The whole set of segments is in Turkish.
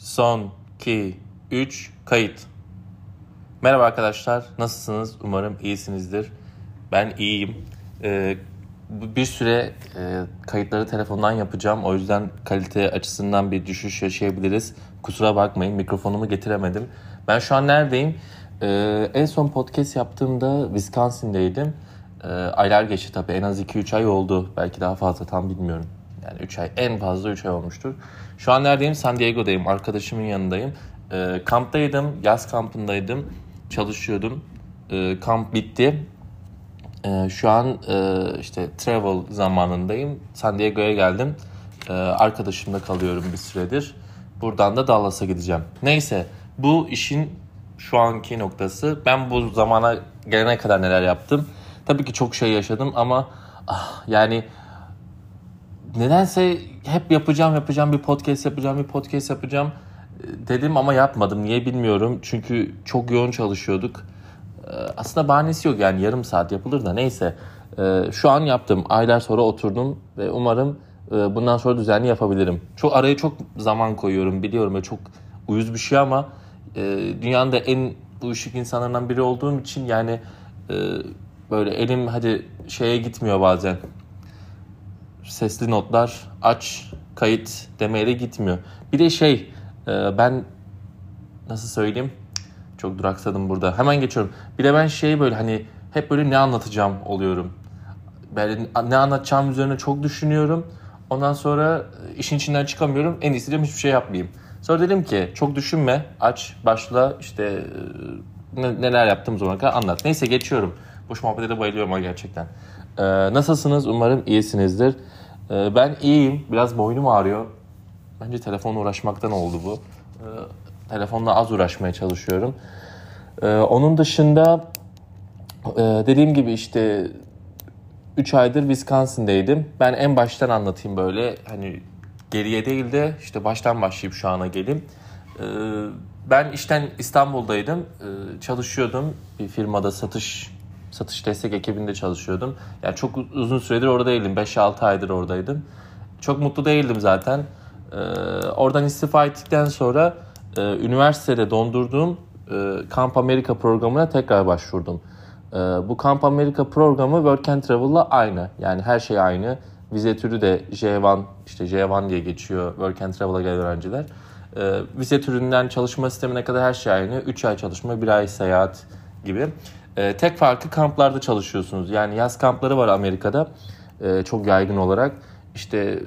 Son 2 3 kayıt. Merhaba arkadaşlar. Nasılsınız? Umarım iyisinizdir. Ben iyiyim. Ee, bir süre e, kayıtları telefondan yapacağım. O yüzden kalite açısından bir düşüş yaşayabiliriz. Kusura bakmayın. Mikrofonumu getiremedim. Ben şu an neredeyim? Ee, en son podcast yaptığımda Wisconsin'deydim. Ee, aylar geçti tabii. En az 2-3 ay oldu. Belki daha fazla tam bilmiyorum. Yani 3 ay en fazla 3 ay olmuştur. Şu an neredeyim? San Diego'dayım. Arkadaşımın yanındayım. E, kamptaydım. Yaz kampındaydım. Çalışıyordum. E, kamp bitti. E, şu an e, işte travel zamanındayım. San Diego'ya geldim. E, arkadaşımla kalıyorum bir süredir. Buradan da Dallas'a gideceğim. Neyse bu işin şu anki noktası. Ben bu zamana gelene kadar neler yaptım? Tabii ki çok şey yaşadım ama ah, yani nedense hep yapacağım yapacağım bir podcast yapacağım bir podcast yapacağım e, dedim ama yapmadım. Niye bilmiyorum. Çünkü çok yoğun çalışıyorduk. E, aslında bahanesi yok yani yarım saat yapılır da neyse. E, şu an yaptım. Aylar sonra oturdum ve umarım bundan sonra düzenli yapabilirim. Çok araya çok zaman koyuyorum biliyorum ve çok uyuz bir şey ama dünyanın da en uyuşuk insanlarından biri olduğum için yani böyle elim hadi şeye gitmiyor bazen sesli notlar aç kayıt demeyle gitmiyor. Bir de şey e, ben nasıl söyleyeyim çok duraksadım burada hemen geçiyorum. Bir de ben şey böyle hani hep böyle ne anlatacağım oluyorum. Ben ne anlatacağım üzerine çok düşünüyorum. Ondan sonra işin içinden çıkamıyorum. En iyisi dedim hiçbir şey yapmayayım. Sonra dedim ki çok düşünme aç başla işte e, neler yaptığım zamana kadar anlat. Neyse geçiyorum. Boş muhabbete de bayılıyorum gerçekten. Ee, nasılsınız? Umarım iyisinizdir. Ee, ben iyiyim. Biraz boynum ağrıyor. Bence telefonla uğraşmaktan oldu bu. Ee, telefonla az uğraşmaya çalışıyorum. Ee, onun dışında e, dediğim gibi işte 3 aydır Wisconsin'deydim. Ben en baştan anlatayım böyle hani geriye değil de işte baştan başlayıp şu ana geleyim. Ben işten İstanbul'daydım. Çalışıyordum bir firmada satış satış destek ekibinde çalışıyordum. Yani çok uzun süredir orada değildim. 5-6 aydır oradaydım. Çok mutlu değildim zaten. Ee, oradan istifa ettikten sonra e, üniversitede dondurduğum e, Camp America programına tekrar başvurdum. E, bu Camp America programı Work and Travel'la aynı. Yani her şey aynı. Vize türü de J1, işte J1 diye geçiyor Work and Travel'a gelen öğrenciler. E, vize türünden çalışma sistemine kadar her şey aynı. 3 ay çalışma, 1 ay seyahat gibi. E, tek farkı kamplarda çalışıyorsunuz. Yani yaz kampları var Amerika'da e, çok yaygın olarak. İşte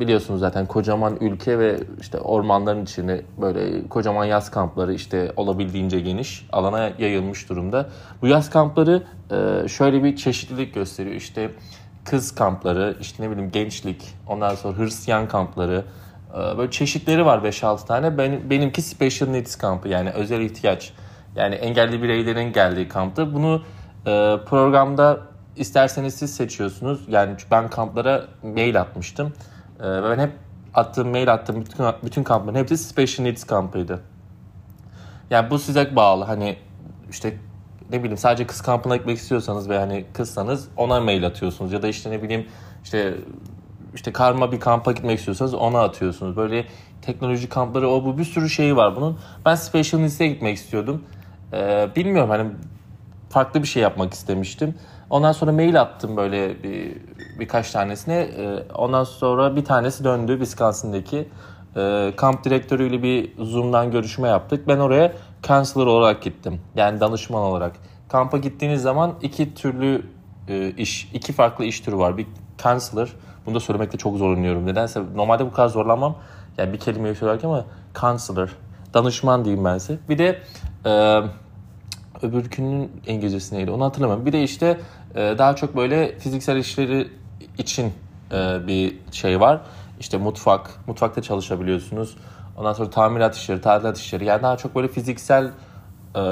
biliyorsunuz zaten kocaman ülke ve işte ormanların içine böyle kocaman yaz kampları işte olabildiğince geniş alana yayılmış durumda. Bu yaz kampları e, şöyle bir çeşitlilik gösteriyor. İşte kız kampları, işte ne bileyim gençlik, ondan sonra Hristiyan kampları, e, böyle çeşitleri var 5-6 tane. Benim, benimki Special Needs kampı yani özel ihtiyaç yani engelli bireylerin geldiği kamptı. Bunu e, programda isterseniz siz seçiyorsunuz. Yani ben kamplara mail atmıştım. E, ben hep attığım mail attığım bütün, bütün kampların hepsi Special Needs kampıydı. Yani bu size bağlı. Hani işte ne bileyim sadece kız kampına gitmek istiyorsanız ve hani kızsanız ona mail atıyorsunuz. Ya da işte ne bileyim işte işte karma bir kampa gitmek istiyorsanız ona atıyorsunuz. Böyle teknoloji kampları o bu bir sürü şeyi var bunun. Ben Special Needs'e gitmek istiyordum. Ee, bilmiyorum hani farklı bir şey yapmak istemiştim. Ondan sonra mail attım böyle bir, birkaç tanesine. Ee, ondan sonra bir tanesi döndü Wisconsin'deki. Ee, kamp direktörüyle bir Zoom'dan görüşme yaptık. Ben oraya counselor olarak gittim. Yani danışman olarak. Kampa gittiğiniz zaman iki türlü e, iş, iki farklı iş türü var. Bir counselor. Bunu da söylemekte çok zorlanıyorum. Nedense normalde bu kadar zorlanmam. Yani bir kelimeyi söylerken ama counselor. Danışman diyeyim ben size. Bir de e, öbürkünün İngilizcesi neydi onu hatırlamıyorum. Bir de işte e, daha çok böyle fiziksel işleri için e, bir şey var. İşte mutfak, mutfakta çalışabiliyorsunuz. Ondan sonra tamirat işleri, tadilat işleri. Yani daha çok böyle fiziksel e,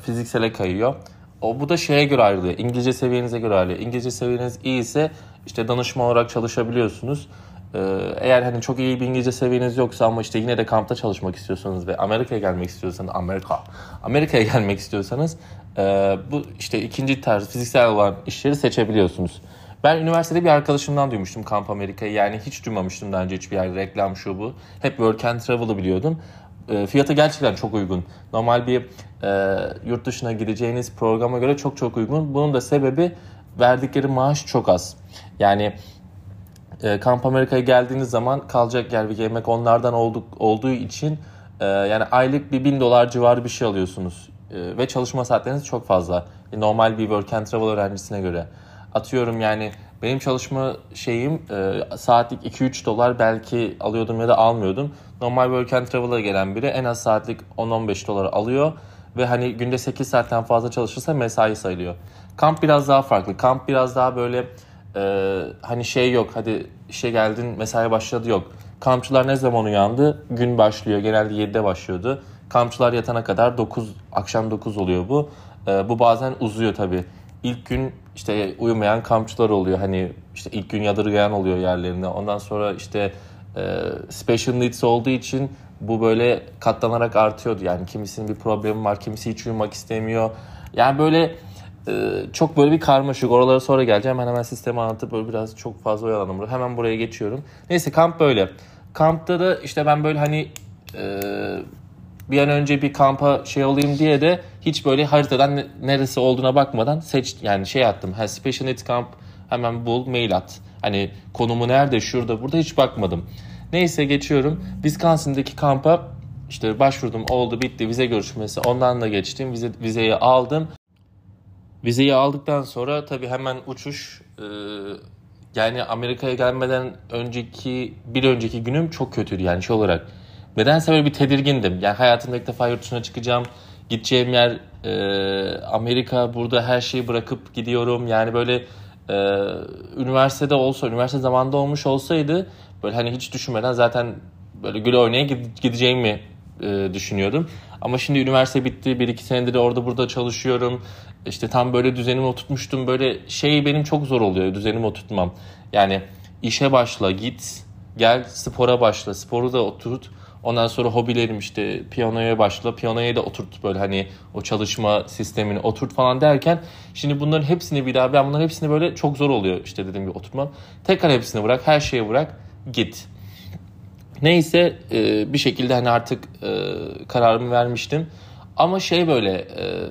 fiziksele kayıyor. O bu da şeye göre ayrılıyor. İngilizce seviyenize göre ayrılıyor. İngilizce seviyeniz iyi ise işte danışma olarak çalışabiliyorsunuz. Ee, eğer hani çok iyi bir İngilizce seviyeniz yoksa ama işte yine de kampta çalışmak istiyorsanız ve Amerika'ya gelmek istiyorsanız Amerika Amerika'ya gelmek istiyorsanız e, bu işte ikinci tarz fiziksel olan işleri seçebiliyorsunuz. Ben üniversitede bir arkadaşımdan duymuştum Kamp Amerika'yı. Yani hiç duymamıştım daha önce hiçbir yerde reklam şu bu. Hep Work and Travel'ı biliyordum. E, fiyatı gerçekten çok uygun. Normal bir e, yurt dışına gideceğiniz programa göre çok çok uygun. Bunun da sebebi verdikleri maaş çok az. Yani e, Kamp Amerika'ya geldiğiniz zaman kalacak yer ve yemek onlardan olduk, olduğu için e, yani aylık bir bin dolar civarı bir şey alıyorsunuz. E, ve çalışma saatleriniz çok fazla. E, normal bir work and travel öğrencisine göre. Atıyorum yani benim çalışma şeyim e, saatlik 2-3 dolar belki alıyordum ya da almıyordum. Normal work and travel'a gelen biri en az saatlik 10-15 dolar alıyor. Ve hani günde 8 saatten fazla çalışırsa mesai sayılıyor. Kamp biraz daha farklı. Kamp biraz daha böyle e, hani şey yok hadi işe geldin mesai başladı yok. Kampçılar ne zaman uyandı? Gün başlıyor. Genelde 7'de başlıyordu. Kampçılar yatana kadar 9 akşam 9 oluyor bu. E, bu bazen uzuyor tabii. İlk gün işte uyumayan kampçılar oluyor. Hani işte ilk gün yadırgayan oluyor yerlerine. Ondan sonra işte e, special needs olduğu için bu böyle katlanarak artıyordu. Yani kimisinin bir problemi var, kimisi hiç uyumak istemiyor. Yani böyle çok böyle bir karmaşık. Oralara sonra geleceğim. Hemen hemen sistemi anlatıp böyle biraz çok fazla oyalandım. Hemen buraya geçiyorum. Neyse kamp böyle. Kampta da işte ben böyle hani e, bir an önce bir kampa şey olayım diye de hiç böyle haritadan neresi olduğuna bakmadan seç yani şey attım. Ha, Special Needs Camp hemen bul mail at. Hani konumu nerede şurada burada hiç bakmadım. Neyse geçiyorum. Wisconsin'daki kampa işte başvurdum oldu bitti vize görüşmesi ondan da geçtim vize, vizeyi aldım. Vizeyi aldıktan sonra tabii hemen uçuş e, yani Amerika'ya gelmeden önceki bir önceki günüm çok kötüydü yani şey olarak. Nedense böyle bir tedirgindim. Yani hayatımda ilk defa yurt dışına çıkacağım. Gideceğim yer e, Amerika. Burada her şeyi bırakıp gidiyorum. Yani böyle e, üniversitede olsa, üniversite zamanında olmuş olsaydı böyle hani hiç düşünmeden zaten böyle gül oynaya gideceğimi e, düşünüyordum. Ama şimdi üniversite bitti. Bir iki senedir orada burada çalışıyorum. İşte tam böyle düzenimi oturtmuştum. Böyle şey benim çok zor oluyor düzenimi oturtmam. Yani işe başla, git, gel spora başla. Sporu da oturt. Ondan sonra hobilerim işte piyanoya başla. Piyanoya da oturt böyle hani o çalışma sistemini oturt falan derken şimdi bunların hepsini bir daha ben bunların hepsini böyle çok zor oluyor işte dediğim gibi oturmam. Tekrar hepsini bırak, her şeyi bırak, git. Neyse e, bir şekilde hani artık e, kararımı vermiştim. Ama şey böyle e,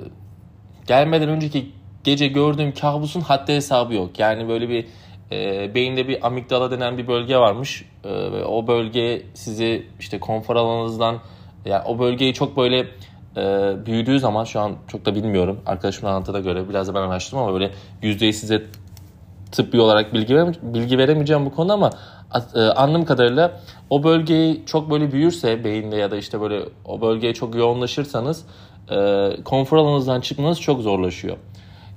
gelmeden önceki gece gördüğüm kabusun haddi hesabı yok. Yani böyle bir e, beyinde bir amigdala denen bir bölge varmış. E, ve o bölge sizi işte konfor alanınızdan yani o bölgeyi çok böyle e, büyüdüğü zaman şu an çok da bilmiyorum. Arkadaşımın anlatıda göre biraz da ben araştırdım ama böyle yüzdeyi size tıbbi olarak bilgi, bilgi veremeyeceğim bu konuda ama anladığım kadarıyla o bölgeyi çok böyle büyürse beyinde ya da işte böyle o bölgeye çok yoğunlaşırsanız e, konfor alanınızdan çıkmanız çok zorlaşıyor.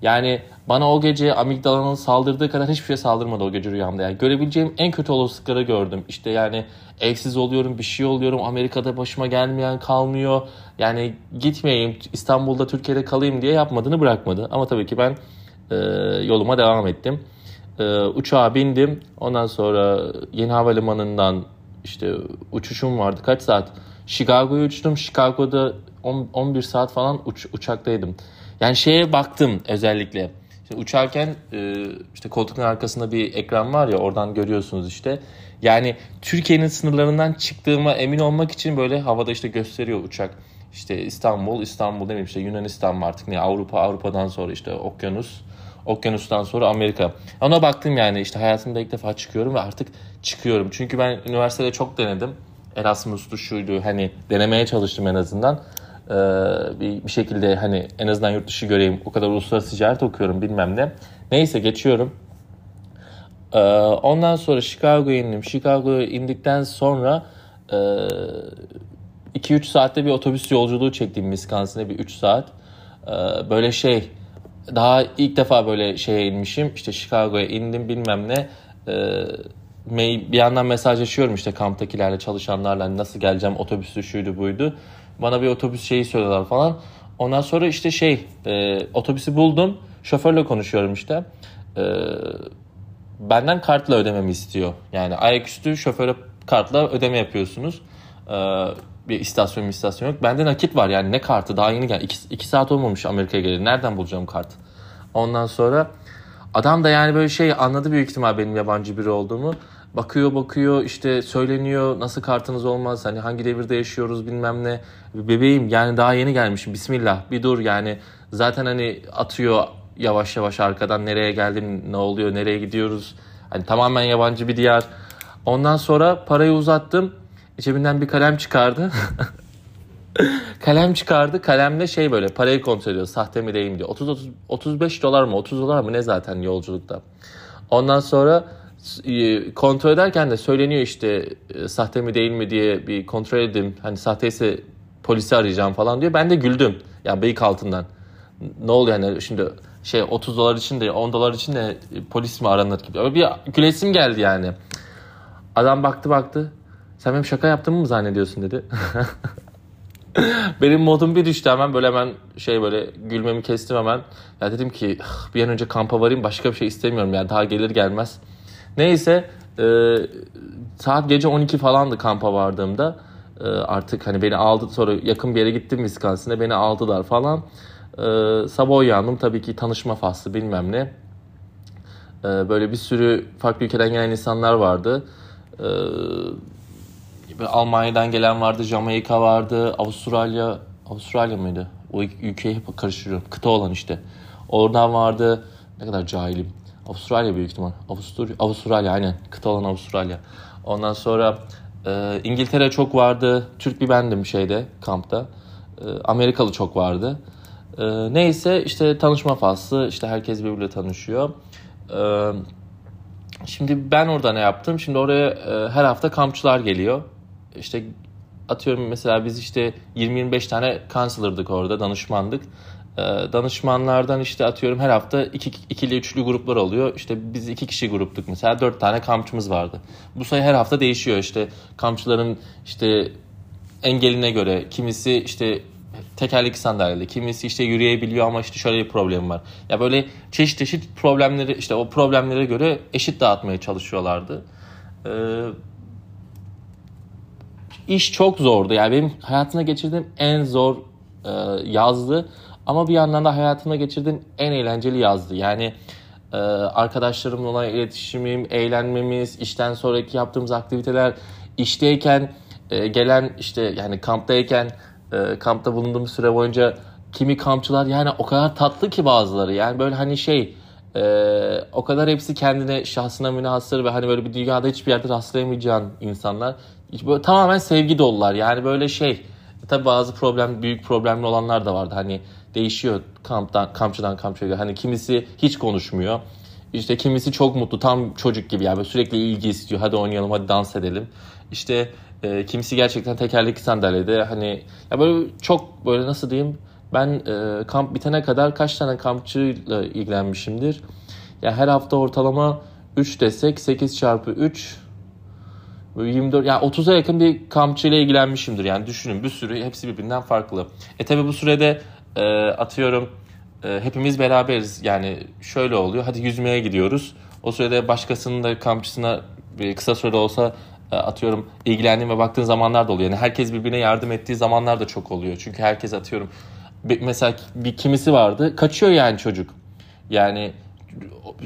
Yani bana o gece amigdalanın saldırdığı kadar hiçbir şey saldırmadı o gece rüyamda. Yani görebileceğim en kötü olasılıkları gördüm. İşte yani evsiz oluyorum, bir şey oluyorum. Amerika'da başıma gelmeyen kalmıyor. Yani gitmeyeyim, İstanbul'da, Türkiye'de kalayım diye yapmadığını bırakmadı. Ama tabii ki ben e, yoluma devam ettim. E, uçağa bindim. Ondan sonra yeni havalimanından işte uçuşum vardı. Kaç saat? Chicago'ya uçtum. Chicago'da 10, 11 saat falan uç, uçaktaydım. Yani şeye baktım özellikle. Şimdi uçarken e, işte koltukun arkasında bir ekran var ya oradan görüyorsunuz işte. Yani Türkiye'nin sınırlarından çıktığıma emin olmak için böyle havada işte gösteriyor uçak. İşte İstanbul, İstanbul demeyeyim işte Yunanistan mı artık ne Avrupa, Avrupa'dan sonra işte okyanus. Okyanustan sonra Amerika. Ona baktım yani işte hayatımda ilk defa çıkıyorum ve artık çıkıyorum. Çünkü ben üniversitede çok denedim. Erasmus'tu şuydu hani denemeye çalıştım en azından. Ee, bir, bir şekilde hani en azından yurt dışı göreyim. O kadar uluslararası ticaret okuyorum bilmem ne. Neyse geçiyorum. Ee, ondan sonra Chicago'ya indim. Chicago'ya indikten sonra 2-3 e, saatte bir otobüs yolculuğu çektim Wisconsin'e bir 3 saat. Ee, böyle şey daha ilk defa böyle şeye inmişim. İşte Chicago'ya indim bilmem ne. bir yandan mesajlaşıyorum işte kamptakilerle çalışanlarla hani nasıl geleceğim otobüsü şuydu buydu. Bana bir otobüs şeyi söylüyorlar falan. Ondan sonra işte şey e, otobüsü buldum. Şoförle konuşuyorum işte. E, benden kartla ödememi istiyor. Yani ayaküstü şoföre kartla ödeme yapıyorsunuz. E, bir istasyon bir istasyon yok. Bende nakit var yani ne kartı daha yeni geldi. 2 saat olmamış Amerika'ya geleli. Nereden bulacağım kart? Ondan sonra Adam da yani böyle şey anladı büyük ihtimal benim yabancı biri olduğumu. Bakıyor bakıyor işte söyleniyor nasıl kartınız olmaz hani hangi devirde yaşıyoruz bilmem ne. Bebeğim yani daha yeni gelmişim bismillah bir dur yani zaten hani atıyor yavaş yavaş arkadan nereye geldim ne oluyor nereye gidiyoruz. Hani tamamen yabancı bir diyar. Ondan sonra parayı uzattım. Cebinden bir kalem çıkardı. kalem çıkardı. Kalemle şey böyle parayı kontrol ediyor. Sahte mi değil mi diyor. 30, 30 35 dolar mı 30 dolar mı ne zaten yolculukta. Ondan sonra e, kontrol ederken de söyleniyor işte e, sahte mi değil mi diye bir kontrol edeyim. Hani sahteyse polisi arayacağım falan diyor. Ben de güldüm. Ya yani bıyık altından. Ne oluyor yani şimdi şey 30 dolar için de 10 dolar için de polis mi aranır gibi. Öyle bir gülesim geldi yani. Adam baktı baktı. Sen benim şaka yaptığımı mı zannediyorsun dedi. benim modum bir düştü hemen böyle hemen şey böyle gülmemi kestim hemen. Ya dedim ki bir an önce kampa varayım başka bir şey istemiyorum yani daha gelir gelmez. Neyse e, saat gece 12 falandı kampa vardığımda. E, artık hani beni aldı sonra yakın bir yere gittim Wisconsin'e beni aldılar falan. E, sabah uyandım tabii ki tanışma faslı bilmem ne. E, böyle bir sürü farklı ülkeden gelen insanlar vardı. E, Almanya'dan gelen vardı, Jamaika vardı, Avustralya, Avustralya mıydı? O ülkeyi hep karıştırıyorum. Kıta olan işte. Oradan vardı. Ne kadar cahilim. Avustralya büyük ihtimal. Avusturya, Avustralya aynen. Kıta olan Avustralya. Ondan sonra e, İngiltere çok vardı. Türk bir bendim şeyde kampta. E, Amerikalı çok vardı. E, neyse işte tanışma faslı. İşte herkes birbiriyle tanışıyor. E, şimdi ben orada ne yaptım? Şimdi oraya e, her hafta kampçılar geliyor. İşte atıyorum mesela biz işte 20-25 tane counselor'dık orada, danışmandık. Ee, danışmanlardan işte atıyorum her hafta iki, ikili üçlü gruplar oluyor. İşte biz iki kişi gruptuk mesela dört tane kampçımız vardı. Bu sayı her hafta değişiyor işte kampçıların işte engeline göre kimisi işte tekerlekli sandalyede kimisi işte yürüyebiliyor ama işte şöyle bir problem var. Ya böyle çeşit çeşit problemleri işte o problemlere göre eşit dağıtmaya çalışıyorlardı. Ee, iş çok zordu. Yani benim hayatımda geçirdiğim en zor e, yazdı. Ama bir yandan da hayatımda geçirdiğim en eğlenceli yazdı. Yani e, arkadaşlarımla olan iletişimim, eğlenmemiz, işten sonraki yaptığımız aktiviteler, işteyken e, gelen işte yani kamptayken e, kampta bulunduğum süre boyunca kimi kampçılar yani o kadar tatlı ki bazıları. Yani böyle hani şey e, o kadar hepsi kendine şahsına münhasır ve hani böyle bir dünyada hiçbir yerde rastlayamayacağın insanlar. Böyle tamamen sevgi dolular. Yani böyle şey tabi bazı problem büyük problemli olanlar da vardı. Hani değişiyor kamptan kampçıdan kampçıya. Hani kimisi hiç konuşmuyor. İşte kimisi çok mutlu tam çocuk gibi yani sürekli ilgi istiyor. Hadi oynayalım hadi dans edelim. İşte e, kimisi gerçekten tekerlekli sandalyede hani ya böyle çok böyle nasıl diyeyim ben e, kamp bitene kadar kaç tane kampçıyla ilgilenmişimdir. Ya her hafta ortalama 3 desek 8 çarpı 3 24 yani 30'a yakın bir kampçıyla ilgilenmişimdir. Yani düşünün bir sürü hepsi birbirinden farklı. E tabi bu sürede e, atıyorum e, hepimiz beraberiz. Yani şöyle oluyor. Hadi yüzmeye gidiyoruz. O sürede başkasının da kampçısına bir kısa süre olsa e, atıyorum ilgilendiğim ve baktığın zamanlar da oluyor. Yani herkes birbirine yardım ettiği zamanlar da çok oluyor. Çünkü herkes atıyorum mesela bir kimisi vardı. Kaçıyor yani çocuk. Yani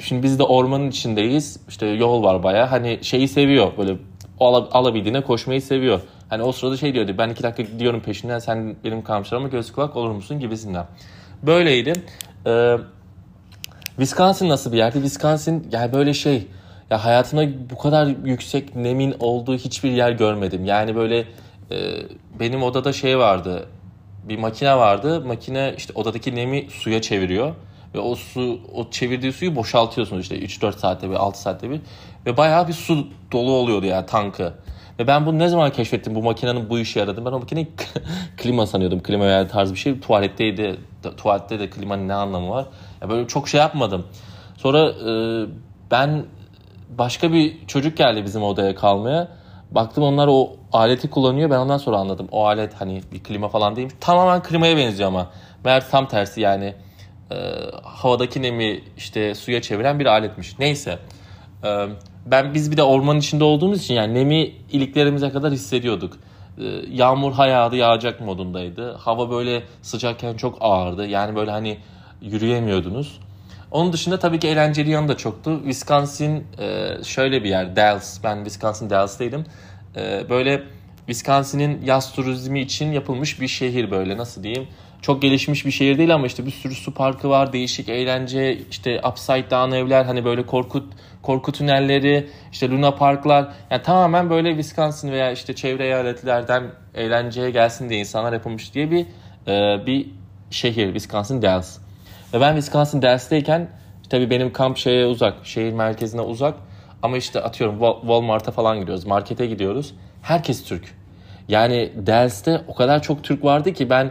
şimdi biz de ormanın içindeyiz. İşte yol var baya. Hani şeyi seviyor. Böyle alabildiğine koşmayı seviyor. Hani o sırada şey diyordu ben iki dakika gidiyorum peşinden sen benim kamçılarıma göz kulak olur musun gibisinden. Böyleydi. Ee, Wisconsin nasıl bir yerdi? Wisconsin yani böyle şey ya hayatımda bu kadar yüksek nemin olduğu hiçbir yer görmedim. Yani böyle e, benim odada şey vardı bir makine vardı. Makine işte odadaki nemi suya çeviriyor. Ve o su, o çevirdiği suyu boşaltıyorsunuz işte 3-4 saatte bir, 6 saatte bir. Ve bayağı bir su dolu oluyordu yani tankı. Ve ben bunu ne zaman keşfettim bu makinenin bu işe yaradığını. Ben o makineyi klima sanıyordum. Klima veya tarz bir şey. Tuvaletteydi. Tuvalette de klimanın ne anlamı var? Ya böyle çok şey yapmadım. Sonra e, ben başka bir çocuk geldi bizim odaya kalmaya. Baktım onlar o aleti kullanıyor. Ben ondan sonra anladım. O alet hani bir klima falan değilmiş. Tamamen klimaya benziyor ama. Meğer tam tersi yani e, havadaki nemi işte suya çeviren bir aletmiş. Neyse. E, ben biz bir de ormanın içinde olduğumuz için yani nemi iliklerimize kadar hissediyorduk. E, yağmur hayağdı yağacak modundaydı. Hava böyle sıcakken çok ağırdı. Yani böyle hani yürüyemiyordunuz. Onun dışında tabii ki eğlenceli yanı da çoktu. Wisconsin e, şöyle bir yer. Dallas. Ben Wisconsin Dallas'taydım. E, böyle Wisconsin'in yaz turizmi için yapılmış bir şehir böyle nasıl diyeyim. Çok gelişmiş bir şehir değil ama işte bir sürü su parkı var, değişik eğlence, işte upside down evler, hani böyle korku korku tünelleri, işte Luna Parklar. Yani tamamen böyle Wisconsin veya işte çevre eyaletlerden eğlenceye gelsin diye insanlar yapılmış diye bir e, bir şehir Wisconsin Dells. Ve ben Wisconsin Dells'teyken tabii benim kamp şeye uzak, şehir merkezine uzak. Ama işte atıyorum Walmart'a falan gidiyoruz, markete gidiyoruz. Herkes Türk. Yani Dells'te o kadar çok Türk vardı ki ben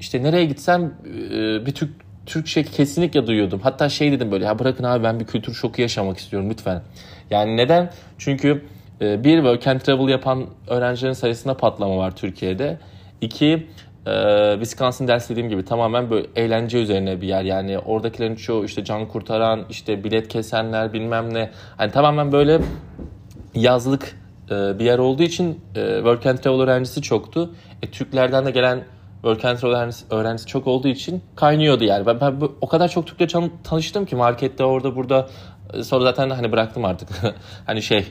işte nereye gitsem e, bir Türk Türk şey kesinlikle duyuyordum. Hatta şey dedim böyle ya bırakın abi ben bir kültür şoku yaşamak istiyorum lütfen. Yani neden? Çünkü e, bir work and travel yapan öğrencilerin sayısında patlama var Türkiye'de. İki e, Wisconsin ders dediğim gibi tamamen böyle eğlence üzerine bir yer. Yani oradakilerin çoğu işte can kurtaran, işte bilet kesenler bilmem ne. Hani tamamen böyle yazlık bir yer olduğu için work and travel öğrencisi çoktu. E, Türklerden de gelen and travel öğrencisi, öğrencisi çok olduğu için kaynıyordu yani. Ben, ben o kadar çok Türkle tanıştım ki markette orada burada e, sonra zaten hani bıraktım artık. hani şey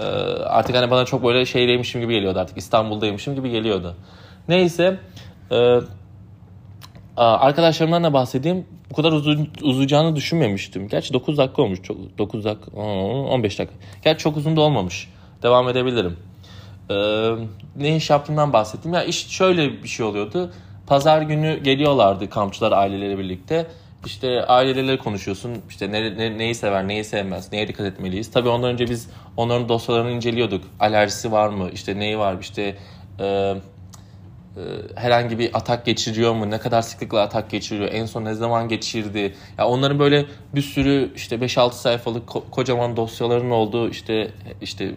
e, artık hani bana çok böyle şeydeymişim gibi geliyordu artık İstanbul'daymışım gibi geliyordu. Neyse ee, arkadaşlarımdan da bahsedeyim. Bu kadar uzun, uzayacağını düşünmemiştim. Gerçi 9 dakika olmuş. Çok, 9 dakika, 15 dakika. Gerçi çok uzun da olmamış. Devam edebilirim. Ee, ne iş yaptığımdan bahsettim. Ya iş şöyle bir şey oluyordu. Pazar günü geliyorlardı kampçılar aileleri birlikte. İşte aileleriyle konuşuyorsun. İşte ne, ne, neyi sever, neyi sevmez, neye dikkat etmeliyiz. Tabii ondan önce biz onların dosyalarını inceliyorduk. Alerjisi var mı, işte neyi var, işte e, e, herhangi bir atak geçiriyor mu? Ne kadar sıklıkla atak geçiriyor? En son ne zaman geçirdi? Ya onların böyle bir sürü işte 5-6 sayfalık ko- kocaman dosyaların olduğu işte işte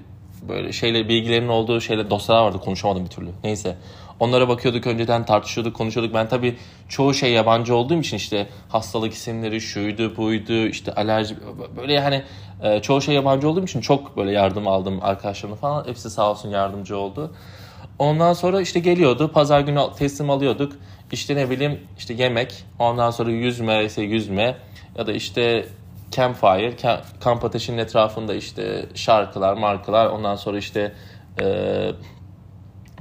böyle şeyler bilgilerin olduğu şeyler dosyalar vardı konuşamadım bir türlü. Neyse. Onlara bakıyorduk önceden tartışıyorduk konuşuyorduk. Ben tabii çoğu şey yabancı olduğum için işte hastalık isimleri şuydu buydu işte alerji böyle yani e, çoğu şey yabancı olduğum için çok böyle yardım aldım arkadaşlarımla falan. Hepsi sağ olsun yardımcı oldu. Ondan sonra işte geliyordu. Pazar günü teslim alıyorduk. İşte ne bileyim işte yemek. Ondan sonra yüzme ise yüzme. Ya da işte campfire. Kamp ateşinin etrafında işte şarkılar, markalar. Ondan sonra işte ee,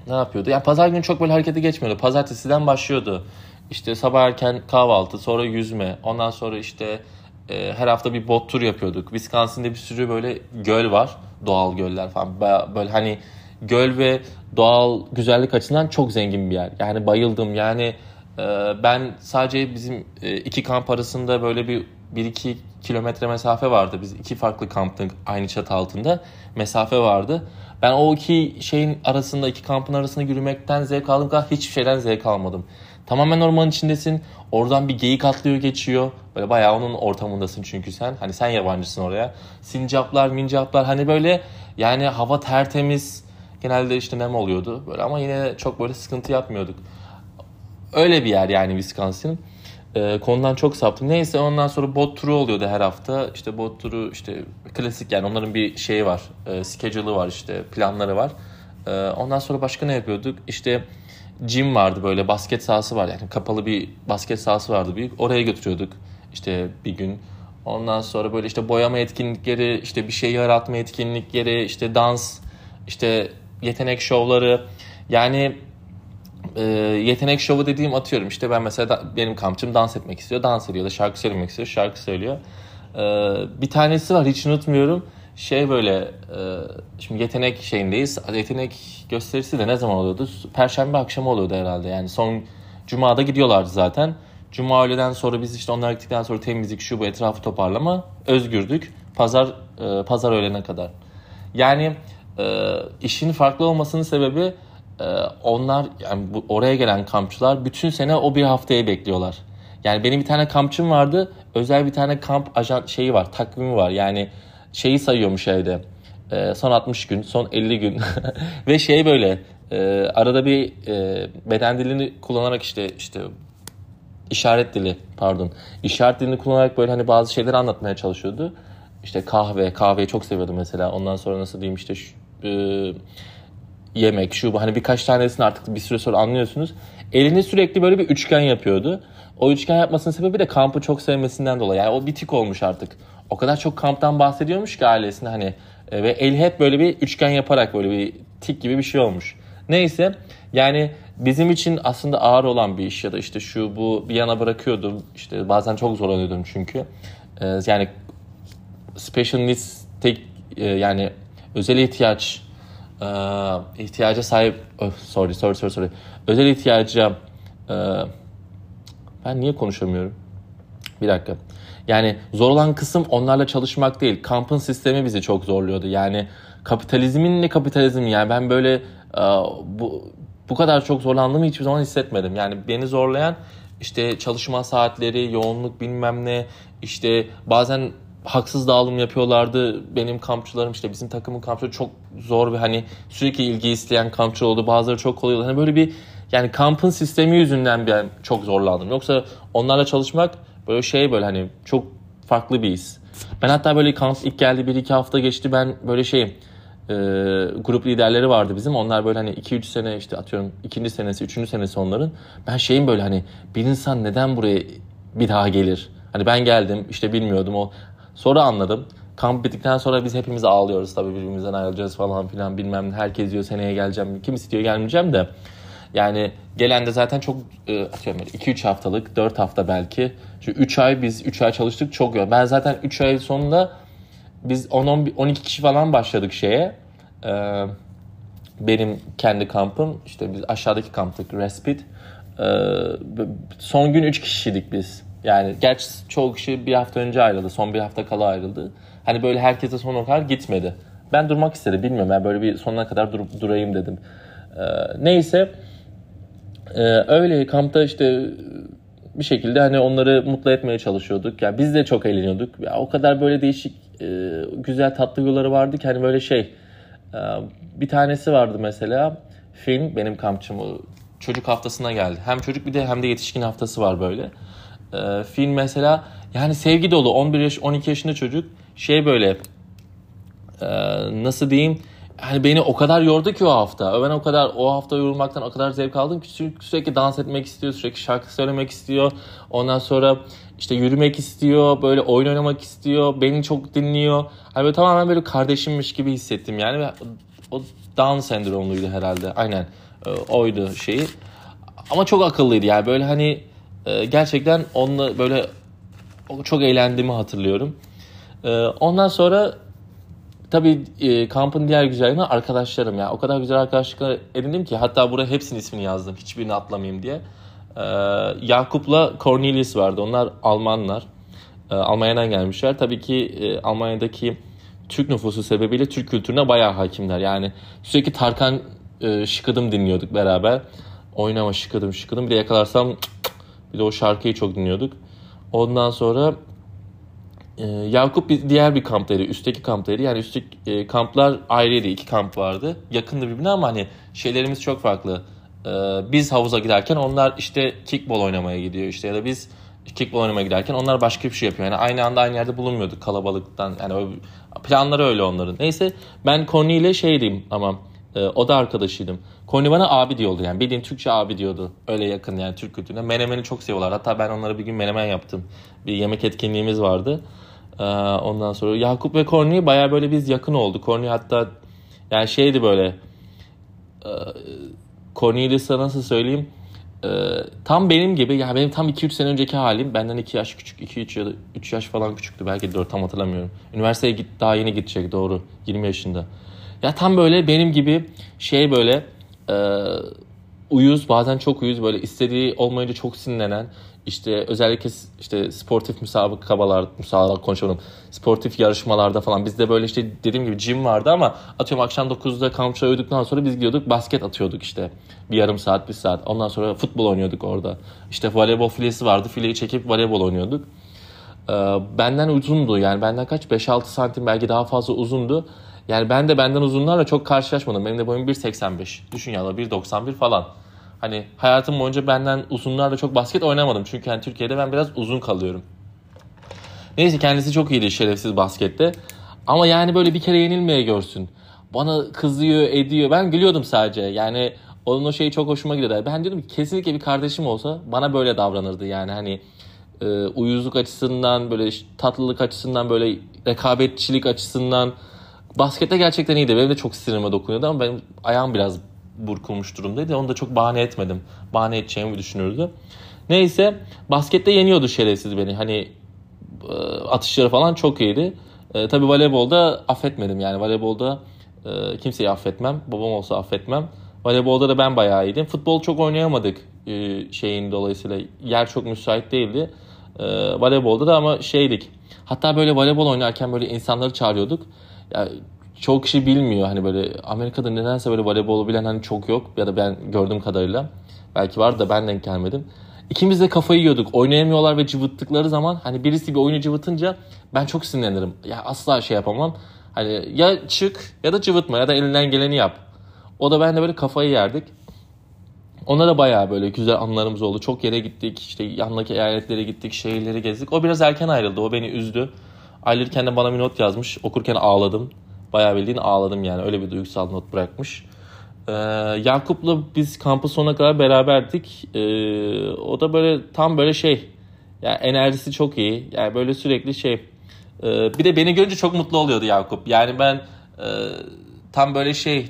ne yapıyordu? Yani pazar günü çok böyle harekete geçmiyordu. Pazartesiden başlıyordu. İşte sabah erken kahvaltı, sonra yüzme. Ondan sonra işte e, her hafta bir bot tur yapıyorduk. Wisconsin'de bir sürü böyle göl var. Doğal göller falan. Böyle hani göl ve doğal güzellik açısından çok zengin bir yer. Yani bayıldım. Yani e, ben sadece bizim e, iki kamp arasında böyle bir 1-2 kilometre mesafe vardı. Biz iki farklı kamptık aynı çatı altında. Mesafe vardı. Ben o iki şeyin arasında, iki kampın arasında yürümekten zevk aldım kadar hiçbir şeyden zevk almadım. Tamamen ormanın içindesin. Oradan bir geyik atlıyor geçiyor. Böyle bayağı onun ortamındasın çünkü sen. Hani sen yabancısın oraya. Sincaplar, mincaplar hani böyle yani hava tertemiz Genelde işte nem oluyordu böyle ama yine çok böyle sıkıntı yapmıyorduk. Öyle bir yer yani Wisconsin. E, konudan çok saptım. Neyse ondan sonra bot turu oluyordu her hafta. İşte bot turu işte klasik yani onların bir şeyi var. E, schedule'ı var işte planları var. E, ondan sonra başka ne yapıyorduk? İşte gym vardı böyle basket sahası var yani kapalı bir basket sahası vardı büyük. Oraya götürüyorduk işte bir gün. Ondan sonra böyle işte boyama etkinlikleri, işte bir şey yaratma etkinlikleri, işte dans, işte yetenek şovları yani e, yetenek şovu dediğim atıyorum. İşte ben mesela da, benim kampçım dans etmek istiyor dans ediyor da şarkı söylemek istiyor şarkı söylüyor. E, bir tanesi var hiç unutmuyorum. Şey böyle e, şimdi yetenek şeyindeyiz. Yetenek gösterisi de ne zaman oluyordu? Perşembe akşamı oluyordu herhalde. Yani son cumada gidiyorlardı zaten. Cuma öğleden sonra biz işte onlar gittikten sonra temizlik şu bu etrafı toparlama özgürdük. Pazar e, pazar öğlene kadar. Yani e, işin farklı olmasının sebebi onlar yani bu, oraya gelen kampçılar bütün sene o bir haftaya bekliyorlar. Yani benim bir tane kampçım vardı. Özel bir tane kamp ajan şeyi var, takvimi var. Yani şeyi sayıyormuş evde. E, son 60 gün, son 50 gün ve şey böyle e, arada bir e, beden dilini kullanarak işte işte işaret dili pardon işaret dilini kullanarak böyle hani bazı şeyleri anlatmaya çalışıyordu. İşte kahve, kahveyi çok seviyordu mesela. Ondan sonra nasıl diyeyim işte şu, e, yemek şu bu hani birkaç tanesini artık bir süre sonra anlıyorsunuz. Elini sürekli böyle bir üçgen yapıyordu. O üçgen yapmasının sebebi de kampı çok sevmesinden dolayı. Yani o bir tik olmuş artık. O kadar çok kamptan bahsediyormuş ki ailesine hani e, ve el hep böyle bir üçgen yaparak böyle bir tik gibi bir şey olmuş. Neyse yani bizim için aslında ağır olan bir iş ya da işte şu bu bir yana bırakıyordum. İşte bazen çok zorlanıyordum çünkü. E, yani special needs tek e, yani özel ihtiyaç e, ihtiyaca sahip oh, sorry sorry sorry sorry özel ihtiyaca e, ben niye konuşamıyorum? Bir dakika. Yani zor olan kısım onlarla çalışmak değil. Kampın sistemi bizi çok zorluyordu. Yani kapitalizmin ne kapitalizm yani ben böyle e, bu bu kadar çok zorlandığımı hiçbir zaman hissetmedim. Yani beni zorlayan işte çalışma saatleri, yoğunluk bilmem ne, işte bazen haksız dağılım yapıyorlardı. Benim kampçılarım işte bizim takımın kampçıları çok zor ve hani sürekli ilgi isteyen kampçı oldu. Bazıları çok kolay oldu. Hani böyle bir yani kampın sistemi yüzünden ben çok zorlandım. Yoksa onlarla çalışmak böyle şey böyle hani çok farklı bir his. Ben hatta böyle kamp ilk geldi bir iki hafta geçti ben böyle şey e, grup liderleri vardı bizim. Onlar böyle hani 2-3 sene işte atıyorum ikinci senesi, üçüncü senesi onların. Ben şeyim böyle hani bir insan neden buraya bir daha gelir? Hani ben geldim işte bilmiyordum o. Sonra anladım. Kamp bittikten sonra biz hepimiz ağlıyoruz tabii birbirimizden ayrılacağız falan filan bilmem ne. Herkes diyor seneye geleceğim. Kimisi diyor gelmeyeceğim de. Yani gelen de zaten çok e, atıyorum 2-3 haftalık, 4 hafta belki. Çünkü 3 ay biz 3 ay çalıştık çok yoğun. Ben zaten 3 ay sonunda biz 10-12 kişi falan başladık şeye. Ee, benim kendi kampım işte biz aşağıdaki kamptık Respit. Ee, son gün 3 kişiydik biz. Yani gerçi çoğu kişi bir hafta önce ayrıldı. Son bir hafta kala ayrıldı. Hani böyle herkese sonuna kadar gitmedi. Ben durmak istedim bilmiyorum. Ben böyle bir sonuna kadar dur, durayım dedim. Ee, neyse ee, öyle kampta işte bir şekilde hani onları mutlu etmeye çalışıyorduk. Yani biz de çok eğleniyorduk. Ya o kadar böyle değişik e, güzel tatlı yolları vardı ki hani böyle şey e, bir tanesi vardı mesela film benim kampçım çocuk haftasına geldi. Hem çocuk bir de hem de yetişkin haftası var böyle. E, film mesela yani sevgi dolu 11 yaş 12 yaşında çocuk şey böyle e, nasıl diyeyim hani beni o kadar yordu ki o hafta. Ben o kadar o hafta yorulmaktan o kadar zevk aldım ki sürekli, sürekli dans etmek istiyor, sürekli şarkı söylemek istiyor. Ondan sonra işte yürümek istiyor, böyle oyun oynamak istiyor, beni çok dinliyor. Hani böyle tamamen böyle kardeşimmiş gibi hissettim yani. O Down sendromluydu herhalde. Aynen e, oydu şeyi. Ama çok akıllıydı yani böyle hani e, gerçekten onunla böyle çok eğlendiğimi hatırlıyorum. E, ondan sonra Tabii e, kampın diğer güzelliği arkadaşlarım ya. O kadar güzel arkadaşlıklar edindim ki hatta buraya hepsinin ismini yazdım. Hiçbirini atlamayayım diye. E, Yakup'la Cornelius vardı. Onlar Almanlar. Almanya'dan gelmişler. Tabii ki e, Almanya'daki Türk nüfusu sebebiyle Türk kültürüne bayağı hakimler. Yani sürekli Tarkan e, Şıkıdım dinliyorduk beraber. Oynama Şıkıdım Şıkıdım. Bir de yakalarsam bir de o şarkıyı çok dinliyorduk. Ondan sonra ee, Yakup bir, diğer bir kamptaydı. Üstteki kamptaydı. Yani üstteki e, kamplar ayrıydı. iki kamp vardı. Yakındı birbirine ama hani şeylerimiz çok farklı. Ee, biz havuza giderken onlar işte kickball oynamaya gidiyor işte ya da biz kickball oynamaya giderken onlar başka bir şey yapıyor. Yani aynı anda aynı yerde bulunmuyorduk kalabalıktan. Yani planları öyle onların. Neyse ben Connie ile şeydim ama e, o da arkadaşıydım. Connie bana abi diyordu yani bildiğin Türkçe abi diyordu. Öyle yakın yani Türk kültürüne. Menemeni çok seviyorlar. Hatta ben onlara bir gün menemen yaptım. Bir yemek etkinliğimiz vardı. Ee, ondan sonra Yakup ve Korni baya böyle biz yakın oldu. Korni hatta yani şeydi böyle e, Cornelius'a nasıl söyleyeyim e, tam benim gibi yani benim tam 2-3 sene önceki halim benden 2 yaş küçük 2-3 ya da 3 yaş falan küçüktü belki 4 tam hatırlamıyorum. Üniversiteye git, daha yeni gidecek doğru 20 yaşında. Ya tam böyle benim gibi şey böyle e, uyuz bazen çok uyuz böyle istediği olmayınca çok sinirlenen işte özellikle işte sportif müsabakalar, müsabakalar konuşalım. Sportif yarışmalarda falan bizde böyle işte dediğim gibi gym vardı ama atıyorum akşam 9'da kampçı uyuduktan sonra biz gidiyorduk basket atıyorduk işte. Bir yarım saat, bir saat. Ondan sonra futbol oynuyorduk orada. İşte voleybol filesi vardı. Fileyi çekip voleybol oynuyorduk. Ee, benden uzundu yani benden kaç? 5-6 santim belki daha fazla uzundu. Yani ben de benden uzunlarla çok karşılaşmadım. Benim de boyum 1.85. Düşün ya 1.91 falan. Hani hayatım boyunca benden uzunlarla çok basket oynamadım. Çünkü hani Türkiye'de ben biraz uzun kalıyorum. Neyse kendisi çok iyiydi şerefsiz baskette. Ama yani böyle bir kere yenilmeye görsün. bana kızıyor, ediyor. Ben gülüyordum sadece. Yani onun o şeyi çok hoşuma gidiyordu. Ben diyordum ki kesinlikle bir kardeşim olsa bana böyle davranırdı. Yani hani e, uyuzluk açısından, böyle tatlılık açısından, böyle rekabetçilik açısından baskette gerçekten iyiydi. Benim de çok sinirime dokunuyordu ama benim ayağım biraz burkulmuş durumdaydı. Onu da çok bahane etmedim. Bahane edeceğimi düşünürdü. Neyse baskette yeniyordu şerefsiz beni. Hani e, atışları falan çok iyiydi. E, tabii voleybolda affetmedim yani. Voleybolda e, kimseyi affetmem. Babam olsa affetmem. Voleybolda da ben bayağı iyiydim. Futbol çok oynayamadık e, şeyin dolayısıyla. Yer çok müsait değildi. E, voleybolda da ama şeydik. Hatta böyle voleybol oynarken böyle insanları çağırıyorduk. Ya çok kişi bilmiyor hani böyle Amerika'da nedense böyle voleybolu bilen hani çok yok ya da ben gördüğüm kadarıyla. Belki var da ben denk gelmedim. İkimiz de kafayı yiyorduk. Oynayamıyorlar ve cıvıttıkları zaman hani birisi bir oyunu cıvıtınca ben çok sinirlenirim. Ya asla şey yapamam. Hani ya çık ya da cıvıtma ya da elinden geleni yap. O da ben de böyle kafayı yerdik. Ona da bayağı böyle güzel anılarımız oldu. Çok yere gittik. işte yanındaki eyaletlere gittik. Şehirleri gezdik. O biraz erken ayrıldı. O beni üzdü. Ayrılırken de bana bir not yazmış. Okurken ağladım. Bayağı bildiğin ağladım yani. Öyle bir duygusal not bırakmış. Ee, Yakup'la biz kampı sonuna kadar beraberdik. Ee, o da böyle tam böyle şey. Yani enerjisi çok iyi. Yani böyle sürekli şey. Ee, bir de beni görünce çok mutlu oluyordu Yakup. Yani ben e, tam böyle şey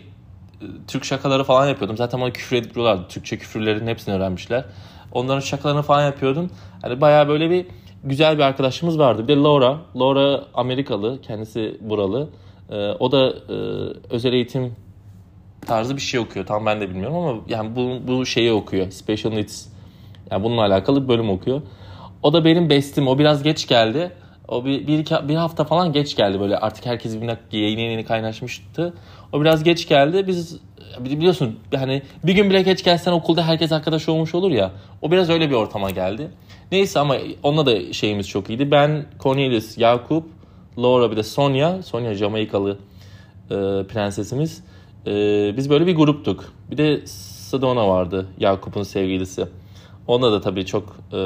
Türk şakaları falan yapıyordum. Zaten bana küfür edip duruyorlardı. Türkçe küfürlerin hepsini öğrenmişler. Onların şakalarını falan yapıyordum. Hani bayağı böyle bir güzel bir arkadaşımız vardı. Bir Laura. Laura Amerikalı. Kendisi buralı. Ee, o da e, özel eğitim tarzı bir şey okuyor. Tam ben de bilmiyorum ama yani bu, bu şeyi okuyor. Special Needs. Yani bununla alakalı bir bölüm okuyor. O da benim bestim. O biraz geç geldi. O bir, bir, iki, bir hafta falan geç geldi böyle. Artık herkes birbirine yeni yeni kaynaşmıştı. O biraz geç geldi. Biz biliyorsun hani bir gün bile geç gelsen okulda herkes arkadaş olmuş olur ya. O biraz öyle bir ortama geldi. Neyse ama onunla da şeyimiz çok iyiydi. Ben, Cornelius, Yakup, Laura bir de Sonia. Sonia Jamaikalı e, prensesimiz. E, biz böyle bir gruptuk. Bir de Sedona vardı Yakup'un sevgilisi. Onunla da tabii çok e,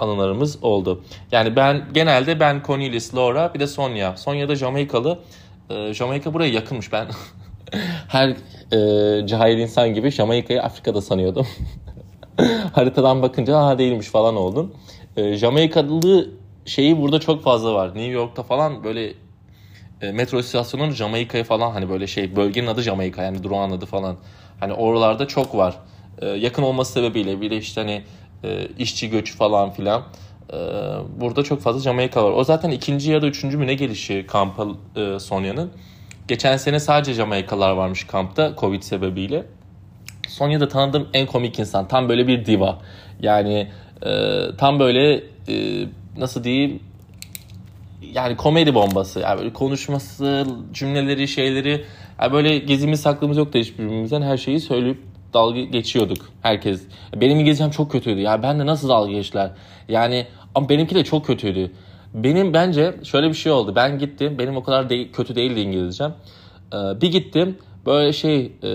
anılarımız oldu. Yani ben genelde ben Cornelius, Laura bir de Sonia. Sonia da Jamaikalı. E, Jamaika buraya yakınmış. Ben her e, cahil insan gibi Jamaika'yı Afrika'da sanıyordum. Haritadan bakınca ha değilmiş falan oldum. E, Jamaikalı şeyi burada çok fazla var. New York'ta falan böyle e, metro istasyonunun Jamaika'yı falan hani böyle şey bölgenin adı Jamaika yani durağın adı falan. Hani oralarda çok var. E, yakın olması sebebiyle bir de işte hani e, işçi göçü falan filan. E, burada çok fazla Jamaika var. O zaten ikinci ya da üçüncü mü ne gelişi kampa e, Sonya'nın. Geçen sene sadece Jamaikalar varmış kampta Covid sebebiyle. Sonya'da tanıdığım en komik insan. Tam böyle bir diva. Yani e, tam böyle e, nasıl diyeyim yani komedi bombası. Yani böyle konuşması, cümleleri, şeyleri yani böyle gezimiz saklımız yok da hiçbirimizden her şeyi söyleyip dalga geçiyorduk herkes. Benim İngilizcem çok kötüydü. Ya ben de nasıl dalga geçtiler? Yani ama benimki de çok kötüydü. Benim bence şöyle bir şey oldu. Ben gittim. Benim o kadar değil, kötü değildi İngilizcem. Ee, bir gittim. Böyle şey e,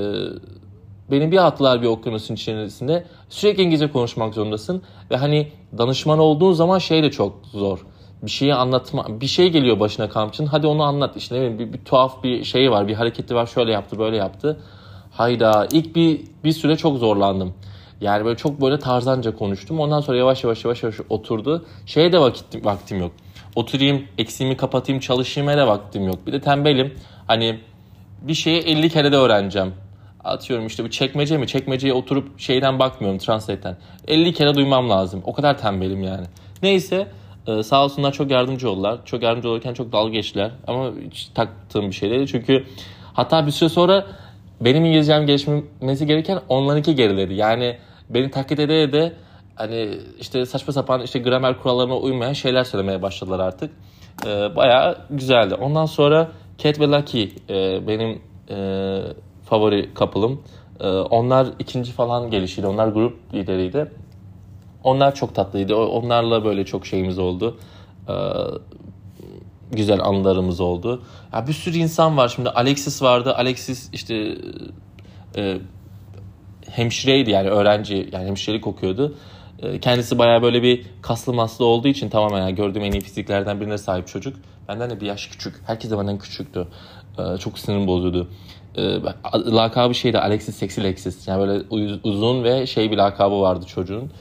beni bir attılar bir okyanusun içerisinde. Sürekli İngilizce konuşmak zorundasın. Ve hani danışman olduğun zaman şey de çok zor. Bir şeyi anlatma, bir şey geliyor başına kampçının. Hadi onu anlat. İşte ne bileyim bir, bir tuhaf bir şey var, bir hareketi var. Şöyle yaptı, böyle yaptı. Hayda. ilk bir bir süre çok zorlandım. Yani böyle çok böyle tarzanca konuştum. Ondan sonra yavaş yavaş yavaş yavaş oturdu. Şeye de vakit, vaktim yok. Oturayım, eksiğimi kapatayım, çalışayım da vaktim yok. Bir de tembelim. Hani bir şeyi 50 kere de öğreneceğim. Atıyorum işte bu çekmece mi? Çekmeceye oturup şeyden bakmıyorum translate'ten. 50 kere duymam lazım. O kadar tembelim yani. Neyse ee, sağ olsunlar çok yardımcı oldular. Çok yardımcı olurken çok dalga geçtiler. Ama hiç taktığım bir şey değil. Çünkü hatta bir süre sonra benim İngilizcem gelişmesi gereken onlarınki geriledi. Yani beni taklit ede de hani işte saçma sapan işte gramer kurallarına uymayan şeyler söylemeye başladılar artık. Ee, bayağı güzeldi. Ondan sonra Cat ve Lucky e, benim e, favori couple'ım. E, onlar ikinci falan gelişiydi. Onlar grup lideriydi. Onlar çok tatlıydı. Onlarla böyle çok şeyimiz oldu. Ee, güzel anılarımız oldu. Ya bir sürü insan var şimdi. Alexis vardı. Alexis işte e, hemşireydi yani öğrenci yani hemşirelik okuyordu. E, kendisi bayağı böyle bir kaslı maslı olduğu için tamamen yani gördüğüm en iyi fiziklerden birine sahip çocuk. Benden de bir yaş küçük. Herkes de benden küçüktü. E, çok sinirim bozuyordu. E, lakabı şeydi Alexis Sexy Alexis. Yani böyle uzun ve şey bir lakabı vardı çocuğun.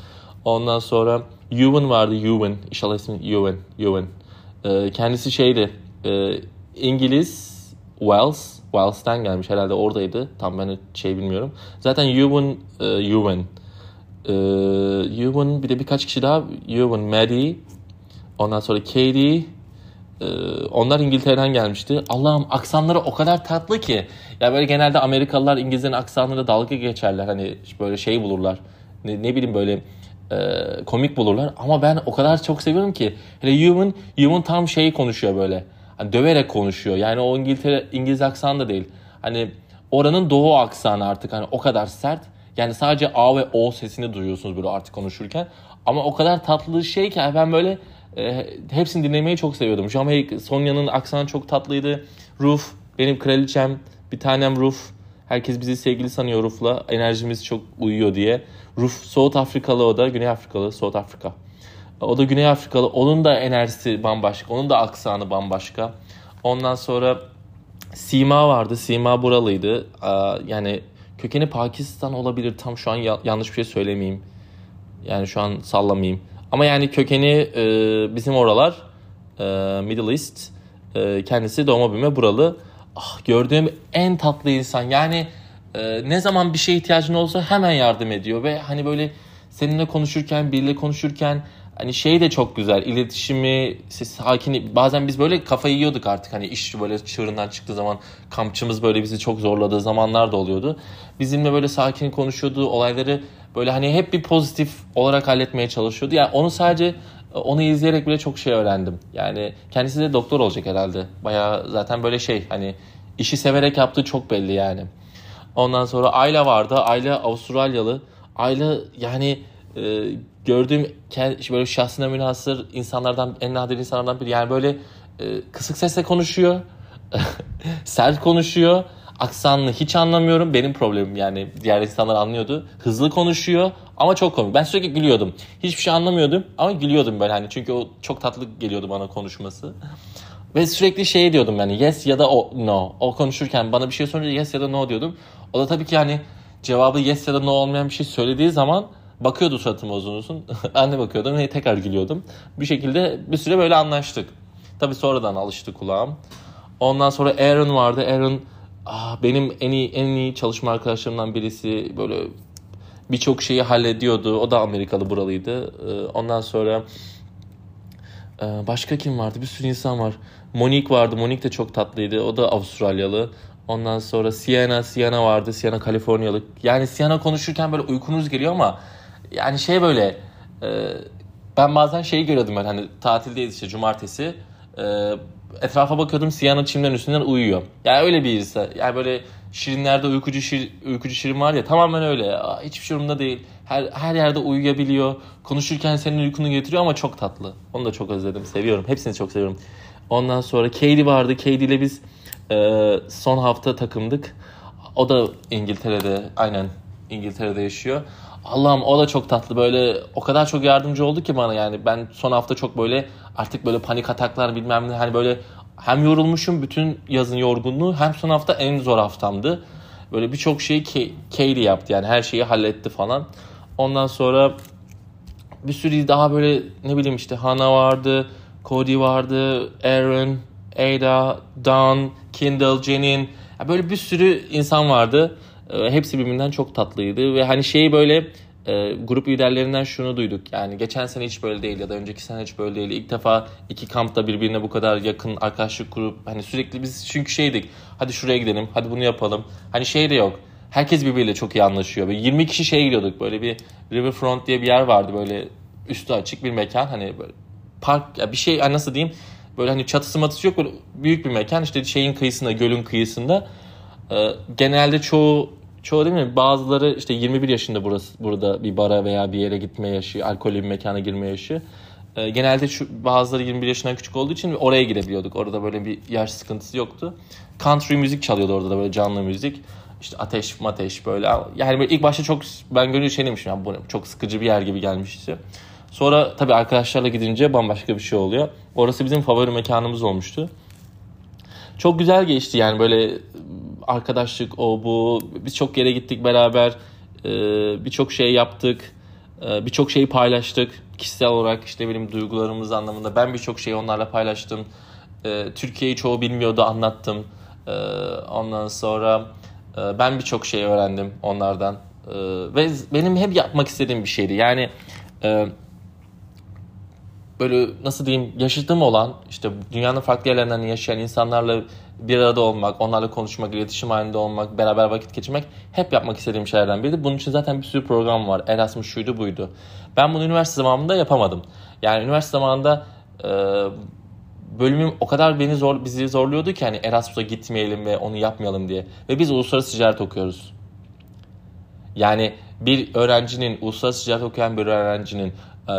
Ondan sonra Ewan vardı. Ewan. İnşallah ismi Ewan. Ewan. E, kendisi şeydi. E, İngiliz Wales. Wales'ten gelmiş herhalde oradaydı. Tam ben şey bilmiyorum. Zaten Ewan, e, Ewan. E, Ewan bir de birkaç kişi daha. Ewan, Maddie. Ondan sonra Katie. E, onlar İngiltere'den gelmişti. Allah'ım aksanları o kadar tatlı ki. Ya böyle genelde Amerikalılar İngilizlerin aksanlarına dalga geçerler. Hani böyle şey bulurlar. Ne, ne bileyim böyle e, komik bulurlar. Ama ben o kadar çok seviyorum ki. Hele Ewan, Ewan tam şeyi konuşuyor böyle hani döverek konuşuyor. Yani o İngiltere İngiliz aksanı da değil. Hani oranın doğu aksanı artık hani o kadar sert. Yani sadece A ve O sesini duyuyorsunuz böyle artık konuşurken. Ama o kadar tatlı şey ki ben böyle e, hepsini dinlemeyi çok seviyordum. Jamaica, Sonya'nın aksanı çok tatlıydı. Roof, benim kraliçem, bir tanem Roof. Herkes bizi sevgili sanıyor Roof'la. Enerjimiz çok uyuyor diye. Roof, South Afrikalı o da. Güney Afrikalı, South Afrika. O da Güney Afrikalı. Onun da enerjisi bambaşka. Onun da aksanı bambaşka. Ondan sonra Sima vardı. Sima buralıydı. Yani kökeni Pakistan olabilir. Tam şu an yanlış bir şey söylemeyeyim. Yani şu an sallamayayım. Ama yani kökeni e, bizim oralar e, Middle East. E, kendisi doğma büyüme buralı. Ah, gördüğüm en tatlı insan. Yani ne zaman bir şeye ihtiyacın olsa hemen yardım ediyor. Ve hani böyle seninle konuşurken, biriyle konuşurken Hani şey de çok güzel. iletişimi, sakin. Bazen biz böyle kafayı yiyorduk artık. Hani iş böyle çığırından çıktığı zaman kampçımız böyle bizi çok zorladığı zamanlar da oluyordu. Bizimle böyle sakin konuşuyordu. Olayları böyle hani hep bir pozitif olarak halletmeye çalışıyordu. Yani onu sadece onu izleyerek bile çok şey öğrendim. Yani kendisi de doktor olacak herhalde. Baya zaten böyle şey hani işi severek yaptığı çok belli yani. Ondan sonra Ayla vardı. Ayla Avustralyalı. Ayla yani e, gördüğüm böyle şahsına münhasır insanlardan en nadir insanlardan biri. Yani böyle e, kısık sesle konuşuyor. sert konuşuyor. Aksanını hiç anlamıyorum. Benim problemim yani. Diğer insanlar anlıyordu. Hızlı konuşuyor ama çok komik. Ben sürekli gülüyordum. Hiçbir şey anlamıyordum ama gülüyordum böyle hani. Çünkü o çok tatlı geliyordu bana konuşması. Ve sürekli şey diyordum yani yes ya da o, no. O konuşurken bana bir şey sorunca yes ya da no diyordum. O da tabii ki yani cevabı yes ya da no olmayan bir şey söylediği zaman Bakıyordu suratıma uzun uzun. ben de bakıyordum ve tekrar gülüyordum. Bir şekilde bir süre böyle anlaştık. Tabii sonradan alıştı kulağım. Ondan sonra Aaron vardı. Aaron ah, benim en iyi en iyi çalışma arkadaşlarımdan birisi. Böyle birçok şeyi hallediyordu. O da Amerikalı buralıydı. Ee, ondan sonra e, başka kim vardı? Bir sürü insan var. Monique vardı. Monique de çok tatlıydı. O da Avustralyalı. Ondan sonra Sienna, Sienna vardı. Sienna Kaliforniyalı. Yani Sienna konuşurken böyle uykunuz geliyor ama yani şey böyle e, ben bazen şeyi görüyordum ben hani tatildeyiz işte cumartesi e, etrafa bakıyordum Siyana çimlerin üstünden uyuyor. Yani öyle bir insan. Yani böyle şirinlerde uykucu şir, uykucu şirin var ya tamamen öyle. Aa, hiçbir şey umurunda değil. Her, her yerde uyuyabiliyor. Konuşurken senin uykunu getiriyor ama çok tatlı. Onu da çok özledim. Seviyorum. Hepsini çok seviyorum. Ondan sonra Katie vardı. Katie ile biz e, son hafta takımdık. O da İngiltere'de aynen İngiltere'de yaşıyor. Allah'ım o da çok tatlı böyle o kadar çok yardımcı oldu ki bana yani ben son hafta çok böyle artık böyle panik ataklar bilmem ne hani böyle hem yorulmuşum bütün yazın yorgunluğu hem son hafta en zor haftamdı. Böyle birçok şeyi Katie yaptı yani her şeyi halletti falan. Ondan sonra bir sürü daha böyle ne bileyim işte Hana vardı, Cody vardı, Aaron, Ada, Don, Kindle, Jenin. Böyle bir sürü insan vardı. Ee, hepsi birbirinden çok tatlıydı ve hani şeyi böyle e, grup liderlerinden şunu duyduk. Yani geçen sene hiç böyle değil ya da önceki sene hiç böyle değil. İlk defa iki kampta birbirine bu kadar yakın arkadaşlık kurup hani sürekli biz çünkü şeydik. Hadi şuraya gidelim. Hadi bunu yapalım. Hani şey de yok. Herkes birbiriyle çok iyi anlaşıyor. Böyle 20 kişi şeye gidiyorduk. Böyle bir Riverfront diye bir yer vardı. Böyle üstü açık bir mekan. Hani böyle park ya bir şey hani nasıl diyeyim? Böyle hani çatısı matısı yok. Böyle büyük bir mekan. işte şeyin kıyısında, gölün kıyısında. Ee, genelde çoğu çoğu değil mi? Bazıları işte 21 yaşında burası burada bir bara veya bir yere gitme yaşı, alkollü bir mekana girme yaşı. Ee, genelde şu bazıları 21 yaşından küçük olduğu için oraya gidebiliyorduk. Orada böyle bir yaş sıkıntısı yoktu. Country müzik çalıyordu orada da böyle canlı müzik. işte ateş mateş böyle. Yani böyle ilk başta çok ben gönül şeylemişim. Yani bu çok sıkıcı bir yer gibi gelmişti. Sonra tabii arkadaşlarla gidince bambaşka bir şey oluyor. Orası bizim favori mekanımız olmuştu. Çok güzel geçti yani böyle arkadaşlık o bu. Biz çok yere gittik beraber ee, birçok şey yaptık ee, birçok şeyi paylaştık. Kişisel olarak işte benim duygularımız anlamında ben birçok şeyi onlarla paylaştım. Ee, Türkiye'yi çoğu bilmiyordu anlattım. Ondan sonra e, ben birçok şey öğrendim onlardan. Ve benim hep yapmak istediğim bir şeydi. Yani e, böyle nasıl diyeyim yaşadığım olan işte dünyanın farklı yerlerinden yaşayan insanlarla bir arada olmak, onlarla konuşmak, iletişim halinde olmak, beraber vakit geçirmek hep yapmak istediğim şeylerden biriydi. Bunun için zaten bir sürü program var. Erasmus şuydu buydu. Ben bunu üniversite zamanında yapamadım. Yani üniversite zamanında e, bölümüm o kadar beni zor bizi zorluyordu ki hani Erasmus'a gitmeyelim ve onu yapmayalım diye. Ve biz uluslararası ticaret okuyoruz. Yani bir öğrencinin, uluslararası ticaret okuyan bir öğrencinin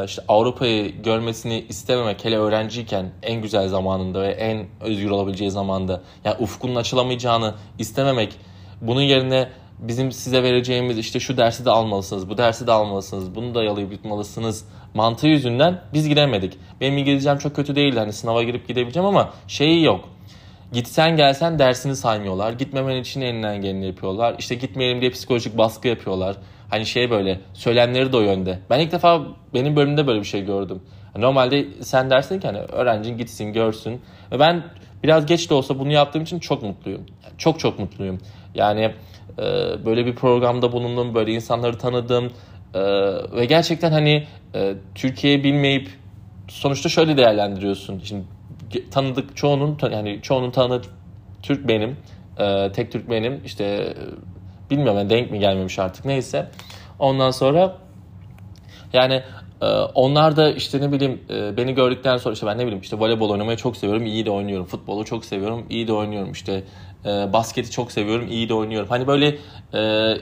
işte Avrupa'yı görmesini istememek hele öğrenciyken en güzel zamanında ve en özgür olabileceği zamanda yani ufkunun açılamayacağını istememek bunun yerine bizim size vereceğimiz işte şu dersi de almalısınız, bu dersi de almalısınız, bunu da yalayıp yutmalısınız mantığı yüzünden biz gidemedik. Benim İngilizcem çok kötü değil hani sınava girip gidebileceğim ama şeyi yok. Gitsen gelsen dersini saymıyorlar. Gitmemen için elinden geleni yapıyorlar. İşte gitmeyelim diye psikolojik baskı yapıyorlar. Hani şey böyle söylemleri de o yönde. Ben ilk defa benim bölümümde böyle bir şey gördüm. Normalde sen dersin ki hani öğrencin gitsin görsün. Ve ben biraz geç de olsa bunu yaptığım için çok mutluyum. Çok çok mutluyum. Yani e, böyle bir programda bulundum, böyle insanları tanıdım. E, ve gerçekten hani e, Türkiye'yi bilmeyip sonuçta şöyle değerlendiriyorsun. Şimdi tanıdık çoğunun yani çoğunun tanıdığı Türk benim. E, tek Türk benim. İşte Bilmiyorum yani denk mi gelmemiş artık neyse. Ondan sonra yani e, onlar da işte ne bileyim e, beni gördükten sonra işte ben ne bileyim işte voleybol oynamayı çok seviyorum, iyi de oynuyorum. Futbolu çok seviyorum, iyi de oynuyorum. İşte e, basketi çok seviyorum, iyi de oynuyorum. Hani böyle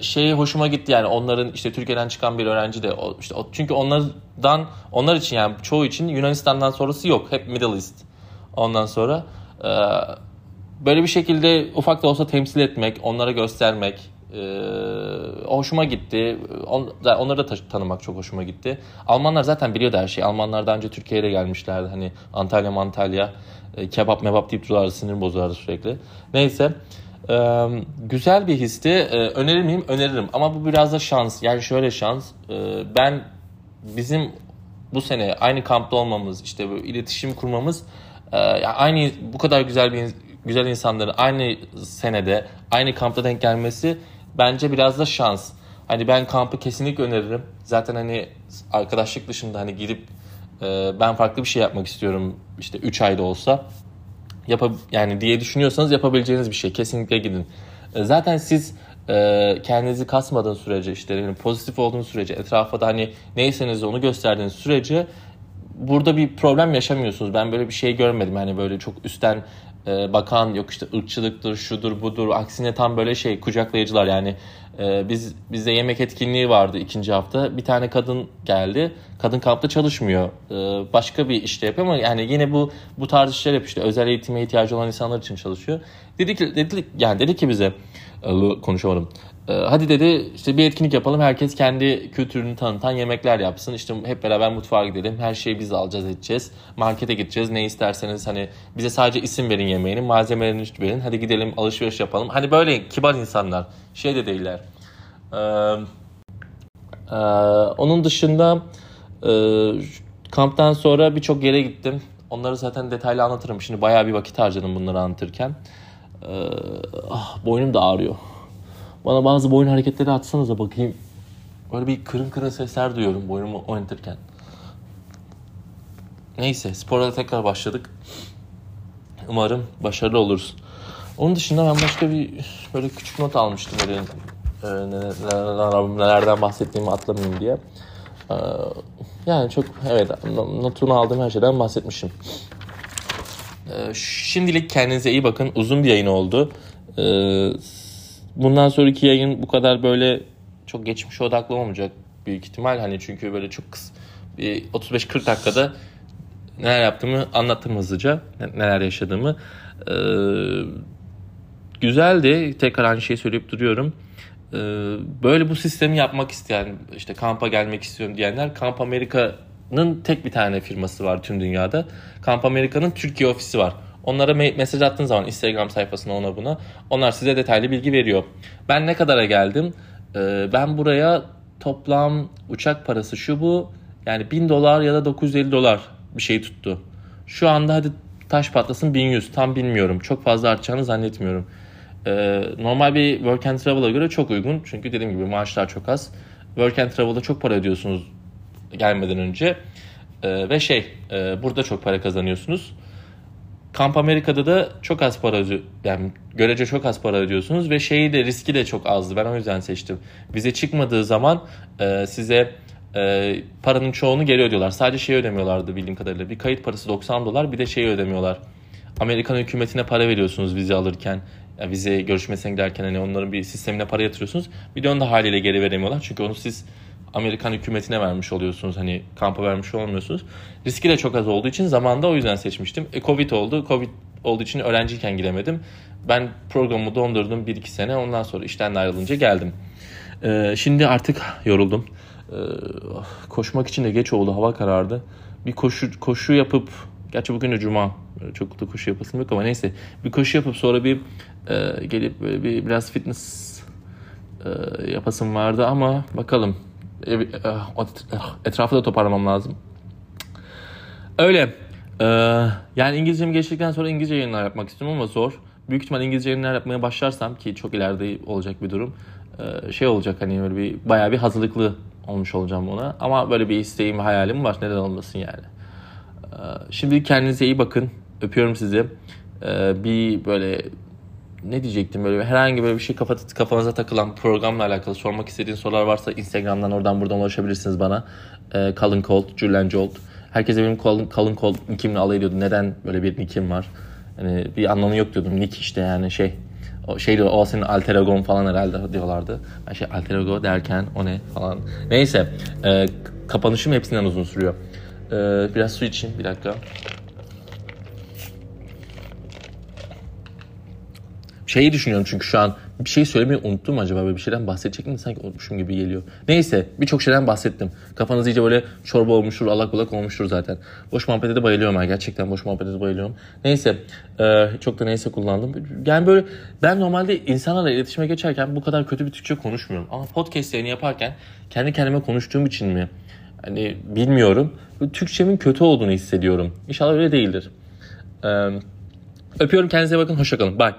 şey hoşuma gitti yani onların işte Türkiye'den çıkan bir öğrenci de işte çünkü onlardan onlar için yani çoğu için Yunanistan'dan sonrası yok. Hep Middle East. Ondan sonra böyle bir şekilde ufak da olsa temsil etmek, onlara göstermek, ee, hoşuma gitti. On, onları da tanımak çok hoşuma gitti. Almanlar zaten biliyordu her şeyi. Almanlar daha önce Türkiye'ye de gelmişlerdi. Hani Antalya Mantalya e, kebap mebap deyip duruyorlardı. Sinir bozuyorlardı sürekli. Neyse. E, güzel bir histi. E, önerir miyim? Öneririm. Ama bu biraz da şans. Yani şöyle şans. E, ben bizim bu sene aynı kampta olmamız, işte bu iletişim kurmamız e, aynı bu kadar güzel bir güzel insanların aynı senede aynı kampta denk gelmesi bence biraz da şans. Hani ben kampı kesinlikle öneririm. Zaten hani arkadaşlık dışında hani gidip e, ben farklı bir şey yapmak istiyorum işte 3 ayda olsa yap yani diye düşünüyorsanız yapabileceğiniz bir şey. Kesinlikle gidin. E, zaten siz e, kendinizi kasmadığın sürece işte yani pozitif olduğunuz sürece etrafa da hani neyseniz onu gösterdiğiniz sürece burada bir problem yaşamıyorsunuz. Ben böyle bir şey görmedim. Yani böyle çok üstten e, bakan yok işte ırkçılıktır, şudur budur. Aksine tam böyle şey kucaklayıcılar yani e, biz bizde yemek etkinliği vardı ikinci hafta. Bir tane kadın geldi. Kadın kampta çalışmıyor. E, başka bir işte yapıyor ama yani yine bu bu tarz işler yapıyor. İşte özel eğitime ihtiyacı olan insanlar için çalışıyor. Dedi ki dedi, yani dedi ki bize konuşamadım. Ee, hadi dedi işte bir etkinlik yapalım. Herkes kendi kültürünü tanıtan yemekler yapsın. İşte hep beraber mutfağa gidelim. Her şeyi biz alacağız edeceğiz. Markete gideceğiz. Ne isterseniz hani bize sadece isim verin yemeğinin. Malzemelerini verin. Hadi gidelim alışveriş yapalım. Hani böyle kibar insanlar. Şey de değiller. Ee, e, onun dışında e, kamptan sonra birçok yere gittim. Onları zaten detaylı anlatırım. Şimdi bayağı bir vakit harcadım bunları anlatırken. Ee, ah, boynum da ağrıyor. Bana bazı boyun hareketleri atsanıza bakayım. Böyle bir kırın kırın sesler duyuyorum boynumu oynatırken. Neyse spora tekrar başladık. Umarım başarılı oluruz. Onun dışında ben başka bir böyle küçük not almıştım böyle e, nelerden bahsettiğimi atlamayayım diye. E, yani çok evet notunu aldığım her şeyden bahsetmişim. E, şimdilik kendinize iyi bakın. Uzun bir yayın oldu. Bundan sonraki yayın bu kadar böyle çok geçmiş odaklı olmayacak büyük ihtimal. Hani çünkü böyle çok kısa 35-40 dakikada neler yaptığımı anlattım hızlıca. Neler yaşadığımı. Ee, güzeldi. Tekrar aynı şeyi söyleyip duruyorum. Ee, böyle bu sistemi yapmak isteyen, işte kampa gelmek istiyorum diyenler Kamp Amerika'nın tek bir tane firması var tüm dünyada. Kamp Amerika'nın Türkiye ofisi var. Onlara mesaj attığın zaman Instagram sayfasına ona buna onlar size detaylı bilgi veriyor. Ben ne kadara geldim? Ee, ben buraya toplam uçak parası şu bu yani 1000 dolar ya da 950 dolar bir şey tuttu. Şu anda hadi taş patlasın 1100 tam bilmiyorum. Çok fazla artacağını zannetmiyorum. Ee, normal bir work and travel'a göre çok uygun. Çünkü dediğim gibi maaşlar çok az. Work and travel'da çok para ödüyorsunuz gelmeden önce. Ee, ve şey e, burada çok para kazanıyorsunuz. Kamp Amerika'da da çok az para yani görece çok az para ödüyorsunuz ve şeyi de riski de çok azdı. Ben o yüzden seçtim. Vize çıkmadığı zaman e, size e, paranın çoğunu geri ödüyorlar. Sadece şey ödemiyorlardı bildiğim kadarıyla. Bir kayıt parası 90 dolar bir de şey ödemiyorlar. Amerikan hükümetine para veriyorsunuz vize alırken. Yani vize görüşmesine giderken hani onların bir sistemine para yatırıyorsunuz. Bir de onu da haliyle geri veremiyorlar. Çünkü onu siz Amerikan hükümetine vermiş oluyorsunuz. Hani kampa vermiş olmuyorsunuz. Riski de çok az olduğu için zamanda o yüzden seçmiştim. E, Covid oldu. Covid olduğu için öğrenciyken gidemedim. Ben programımı dondurdum 1-2 sene. Ondan sonra işten ayrılınca geldim. Ee, şimdi artık yoruldum. Ee, koşmak için de geç oldu. Hava karardı. Bir koşu koşu yapıp Gerçi bugün de cuma. Çok da koşu yapasım yok ama neyse. Bir koşu yapıp sonra bir e, gelip bir biraz fitness e, yapasım vardı ama bakalım. E, e, etrafı da toparlamam lazım. Öyle. E, yani İngilizcemi geçtikten sonra İngilizce yayınlar yapmak istiyorum ama zor. Büyük ihtimal İngilizce yayınlar yapmaya başlarsam ki çok ileride olacak bir durum. Şey olacak hani böyle bir bayağı bir hazırlıklı olmuş olacağım ona. Ama böyle bir isteğim, hayalim var. Neden olmasın yani. Şimdi kendinize iyi bakın. Öpüyorum sizi. Bir böyle ne diyecektim böyle herhangi böyle bir şey kafa, kafanıza takılan programla alakalı sormak istediğin sorular varsa Instagram'dan oradan buradan ulaşabilirsiniz bana. Ee, Colin Colt, Julian Jolt. Herkese benim Colin, Colin Colt nickimle alay ediyordu. Neden böyle bir nickim var? Yani bir anlamı yok diyordum. Nick işte yani şey. O şey o senin alter egon falan herhalde diyorlardı. Ben şey alter ego derken o ne falan. Neyse. E, kapanışım hepsinden uzun sürüyor. Ee, biraz su içeyim bir dakika. Şeyi düşünüyorum çünkü şu an bir şey söylemeyi unuttum acaba böyle bir şeyden bahsedecek mi sanki unutmuşum gibi geliyor. Neyse birçok şeyden bahsettim. Kafanız iyice böyle çorba olmuştur, alak bulak olmuştur zaten. Boş muhabbete de bayılıyorum ben gerçekten boş muhabbete de bayılıyorum. Neyse e, çok da neyse kullandım. Yani böyle ben normalde insanlarla iletişime geçerken bu kadar kötü bir Türkçe konuşmuyorum. Ama podcast yayını yaparken kendi kendime konuştuğum için mi Hani bilmiyorum. Türkçemin kötü olduğunu hissediyorum. İnşallah öyle değildir. Öpüyorum kendinize bakın. Hoşçakalın. Bye.